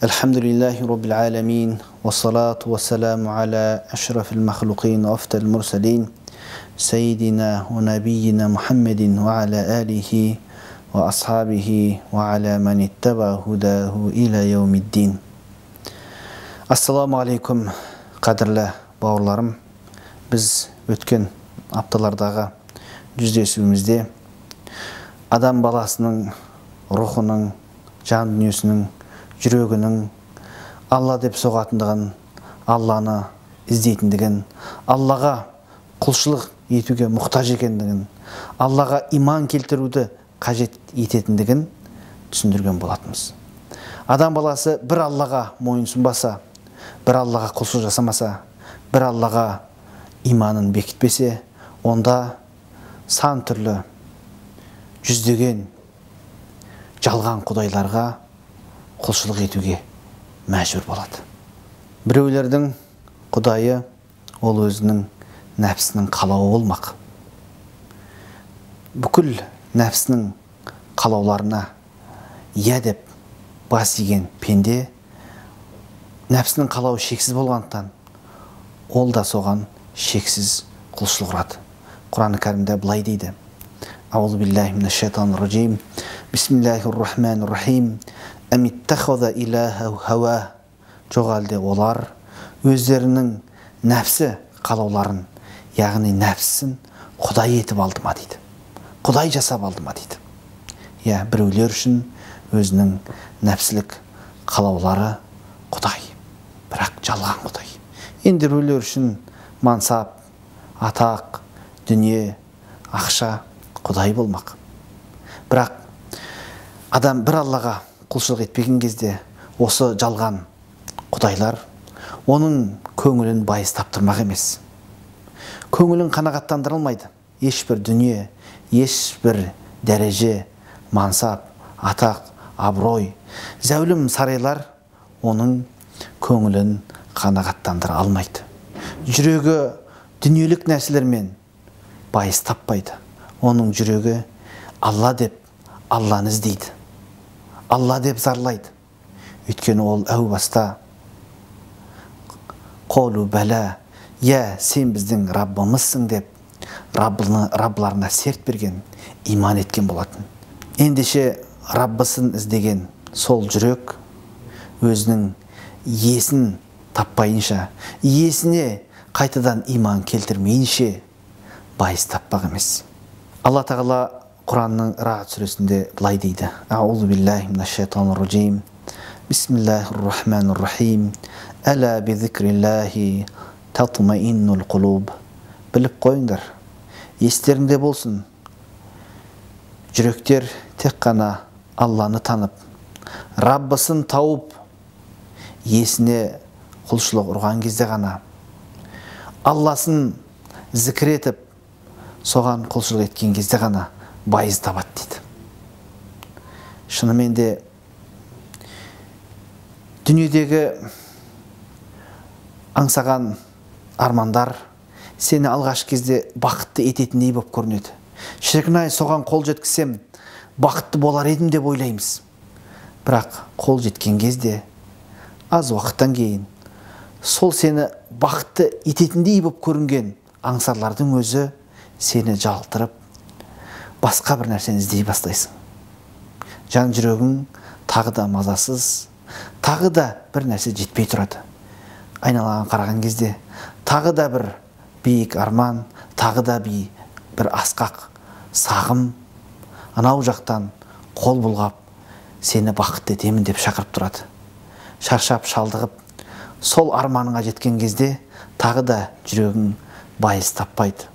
الحمد لله رب العالمين والصلاة والسلام على أشرف المخلوقين وأفت المرسلين سيدنا ونبينا محمد وعلى آله وأصحابه وعلى من اتبع هداه إلى يوم الدين السلام عليكم قدرلі бауырларым біз өткен апталардағы жүздесуімізде адам баласының рухының жан дүниесінің жүрегінің алла деп соғатындығын алланы іздейтіндігін аллаға құлшылық етуге мұқтаж екендігін аллаға иман келтіруді қажет ететіндігін түсіндірген болатынбыз. Адам баласы бір аллаға мойынсұнбаса бір аллаға құлшылық жасамаса бір аллаға иманын бекітпесе онда сан түрлі жүздеген жалған құдайларға құлшылық етуге мәжбүр болады. Біреулердің құдайы ол өзінің нәпсінің қалауы болмақ. Бүкіл нәпсінің қалауларына иә деп бас иген пенде нәпсінің қалауы шексіз болғандықтан ол да соған шексіз құлшылық ұрады. Құран кәрімде былай дейді. Аузубилляхи минашайтанир рахим бисмиллахи рахманир рахим жоқ әлде олар өздерінің нәпсі қалауларын яғни нәпсісін құдай етіп алды ма дейді құдай жасап алды ма дейді. Иә біреулер үшін өзінің нәпсілік қалаулары құдай бірақ жалған құдай. Енді біреулер үшін мансап атақ дүние ақша құдай болмақ. Бірақ адам бір аллаға құлшылық етпеген кезде осы жалған құдайлар оның көңілін байыз таптырмақ емес. Көңілін қанағаттандыра алмайды ешбір дүние ешбір дәреже мансап атақ абырой зәулім сарайлар оның көңілін қанағаттандыра алмайды. Жүрегі дүниелік нәрселермен байыз таппайды. Оның жүрегі алла деп алланы іздейді. Алла деп зарлайды өйткені ол әу баста қолу бәлә иә сен біздің раббымызсың деп раббыны раббыларына серт берген иман еткен болатын ендеше раббысын іздеген сол жүрек өзінің иесін таппайынша иесіне қайтадан иман келтірмейінше байыз таппақ емес алла тағала құранның рағат сүресінде былай дейді аузу биллахи минашшайтанир раджим бисмиллахир рахманир рахим әла бизикриллахи татмаиннул құлуб біліп қойыңдар естеріңде болсын жүректер тек қана алланы танып раббысын тауып есіне құлшылық ұрған кезде ғана алласын зікір етіп соған құлшылық еткен кезде ғана байыз табады дейді. Шынымен де дүниедегі аңсаған армандар сені алғаш кезде бақытты ететіндей болып көрінеді. Шіркін ай соған қол жеткізсем бақытты болар едім деп ойлаймыз. Бірақ қол жеткен кезде аз уақыттан кейін сол сені бақытты ететіндей болып көрінген аңсарлардың өзі сені жалтырып басқа бір нәрсені іздей бастайсың. Жан жүрегің тағы да мазасыз тағы да бір нәрсе жетпей тұрады. Айналаға қараған кезде тағы да бір биік арман тағы да би бір асқақ сағым анау жақтан қол бұлғап сені бақытты етемін деп шақырып тұрады. Шаршап шалдығып сол арманыңа жеткен кезде тағы да жүрегің байыз таппайды.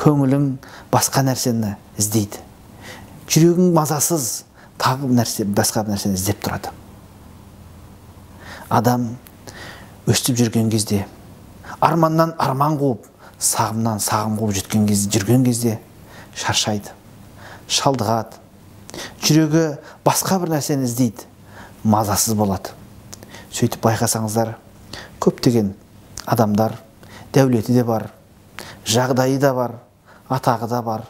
Көңілің басқа нәрсені іздейді. Жүрегің мазасыз тағы нәрсе басқа нәрсені іздеп тұрады. Адам өстіп жүрген кезде арманнан арман қуып сағымнан сағым қуып жеткен кезде жүрген кезде шаршайды шалдығады. Жүрегі басқа бір нәрсені іздейді мазасыз болады. Сөйтіп байқасаңыздар көптеген адамдар дәулеті де бар жағдайы да бар атағы да бар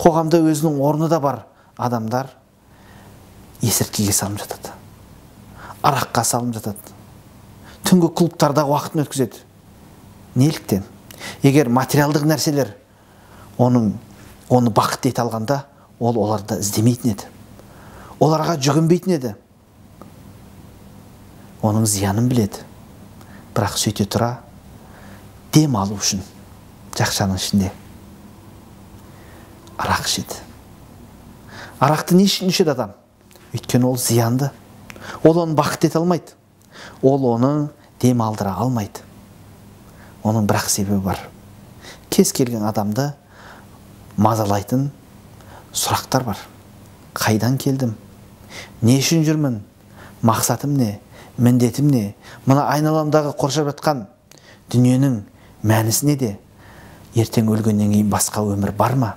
қоғамда өзінің орны да бар адамдар есірткіге салынып жатады араққа салынып жатады түнгі клубтарда уақытын өткізеді. Неліктен? Егер материалдық нәрселер оның оны бақытты ете алғанда ол оларды іздемейтін еді оларға жүгінбейтін еді оның зиянын біледі. Бірақ сөйте тұра дем алу үшін жақшаның ішінде арақ ішеді. Арақты не үшін ішеді адам? Өйткені ол зиянды. Ол оны бақытты ете алмайды. Ол оны дем алдыра алмайды. Оның бірақ себебі бар. Кез келген адамды мазалайтын сұрақтар бар. Қайдан келдім? Не үшін жүрмін? Мақсатым не? Міндетім не? Мына айналамдағы қоршап жатқан дүниенің мәнісі неде? Ертең өлгеннен кейін басқа өмір бар ма?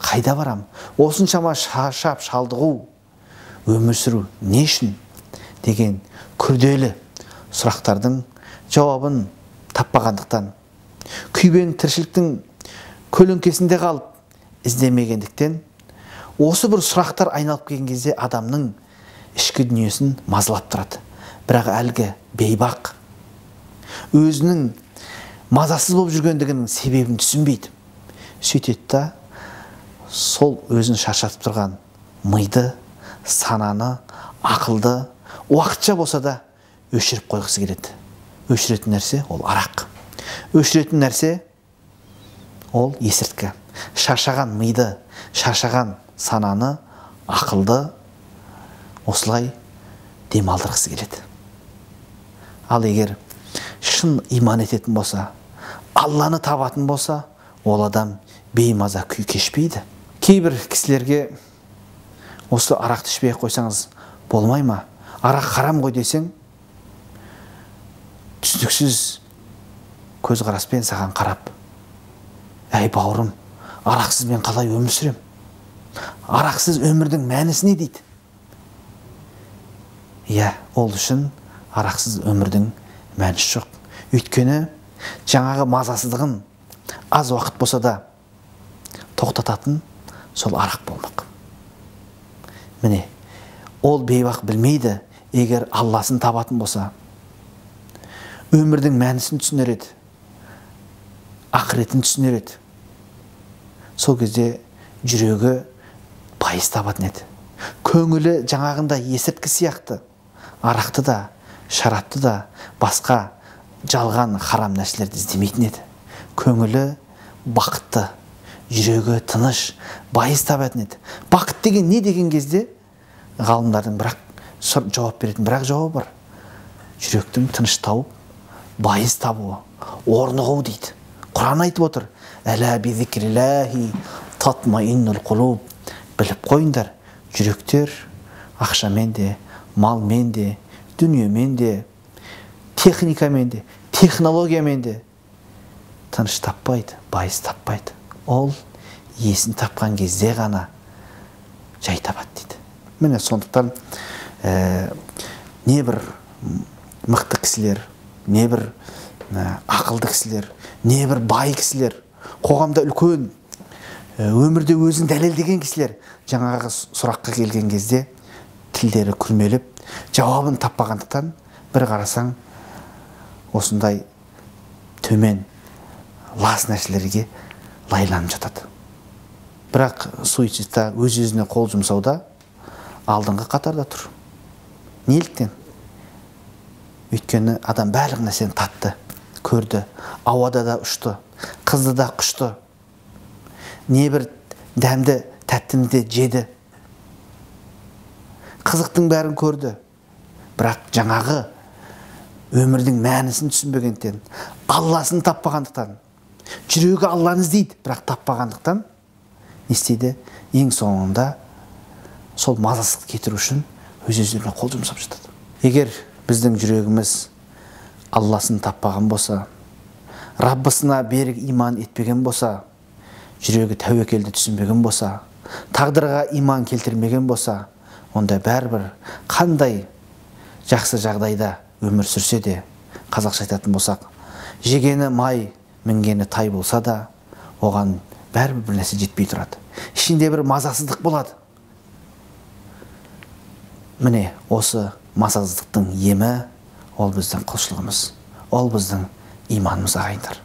Қайда барам? Осыншама шаршап шалдығу өмір сүру не үшін деген күрделі сұрақтардың жауабын таппағандықтан күйбең тіршіліктің көлеңкесінде қалып іздемегендіктен осы бір сұрақтар айналып келген кезде адамның ішкі дүниесін мазалап тұрады. Бірақ әлгі бейбақ өзінің мазасыз болып жүргендігінің себебін түсінбейді. Сөйтеді да сол өзін шаршатып тұрған миды сананы ақылды уақытша болса да өшіріп қойғысы келеді. Өшіретін нәрсе ол арақ. Өшіретін нәрсе ол есірткі. Шаршаған миды шаршаған сананы ақылды осылай демалдырғысы келеді. Ал егер шын иман ететін болса алланы табатын болса ол адам беймаза күй кешпейді. Кейбір кісілерге осы арақты ішпей қойсаңыз болмай ма? Арақ харам ғой десең түсініксіз көзқараспен саған қарап әй бауырым арақсыз мен қалай өмір сүремін арақсыз өмірдің мәнісі не дейді? Иә ол үшін арақсыз өмірдің мәнісі жоқ. Өйткені жаңағы мазасыздығын аз уақыт болса да тоқтататын сол арақ болмақ. Міне ол бейбақ білмейді егер алласын табатын болса өмірдің мәнісін түсінер еді ақыретін түсінер еді. Сол кезде жүрегі пайыз табатын еді. Көңілі жаңағындай есірткі сияқты. Арақты да шарапты да басқа жалған харам нәрселерді іздемейтін еді. Көңілі бақытты. Жүрегі тыныш байыз табатын еді. Бақыт деген не деген кезде ғалымдардың бірақ жауап беретін бірақ жауабы бар. Жүректің тыныш тауып байыз табуы орнығу дейді. Құран айтып отыр. Біліп қойыңдар жүректер ақшамен де малмен де дүниемен де техникамен де технологиямен де тыныш таппайды байыз таппайды. Ол есін тапқан кезде ғана жай табады дейді. Міне сондықтан ә, небір мықты кісілер небір ә, ақылды кісілер небір бай кісілер қоғамда үлкен ә, өмірде өзін дәлелдеген кісілер жаңағы сұраққа келген кезде тілдері күрмеліп жауабын таппағандықтан бір қарасаң осындай төмен лас нәрселерге лайланып жатады. Бірақ суицидта өз өзіне қол жұмсауда алдыңғы қатарда тұр. Неліктен? Өйткені адам барлық нәрсені татты көрді ауада да ұшты қызды да құшты. Небір дәмді тәттіні де жеді. Қызықтың бәрін көрді. Бірақ жаңағы өмірдің мәнісін түсінбегендіктен алласын таппағандықтан жүрегі алланы іздейді бірақ таппағандықтан не істейді. Ең соңында сол мазасыздықты кетіру үшін өз өздеріне қол жұмсап жатады. Егер біздің жүрегіміз алласын таппаған болса раббысына берік иман етпеген болса жүрегі тәуекелді түсінбеген болса тағдырға иман келтірмеген болса онда бәрібір қандай жақсы жағдайда өмір сүрсе де қазақша айтатын болсақ жегені май мінгені тай болса да оған бәрібір бір нәрсе жетпей тұрады. Ішінде бір мазасыздық болады. Міне осы мазасыздықтың емі ол біздің құлшылығымыз ол біздің иманымыз ағайындар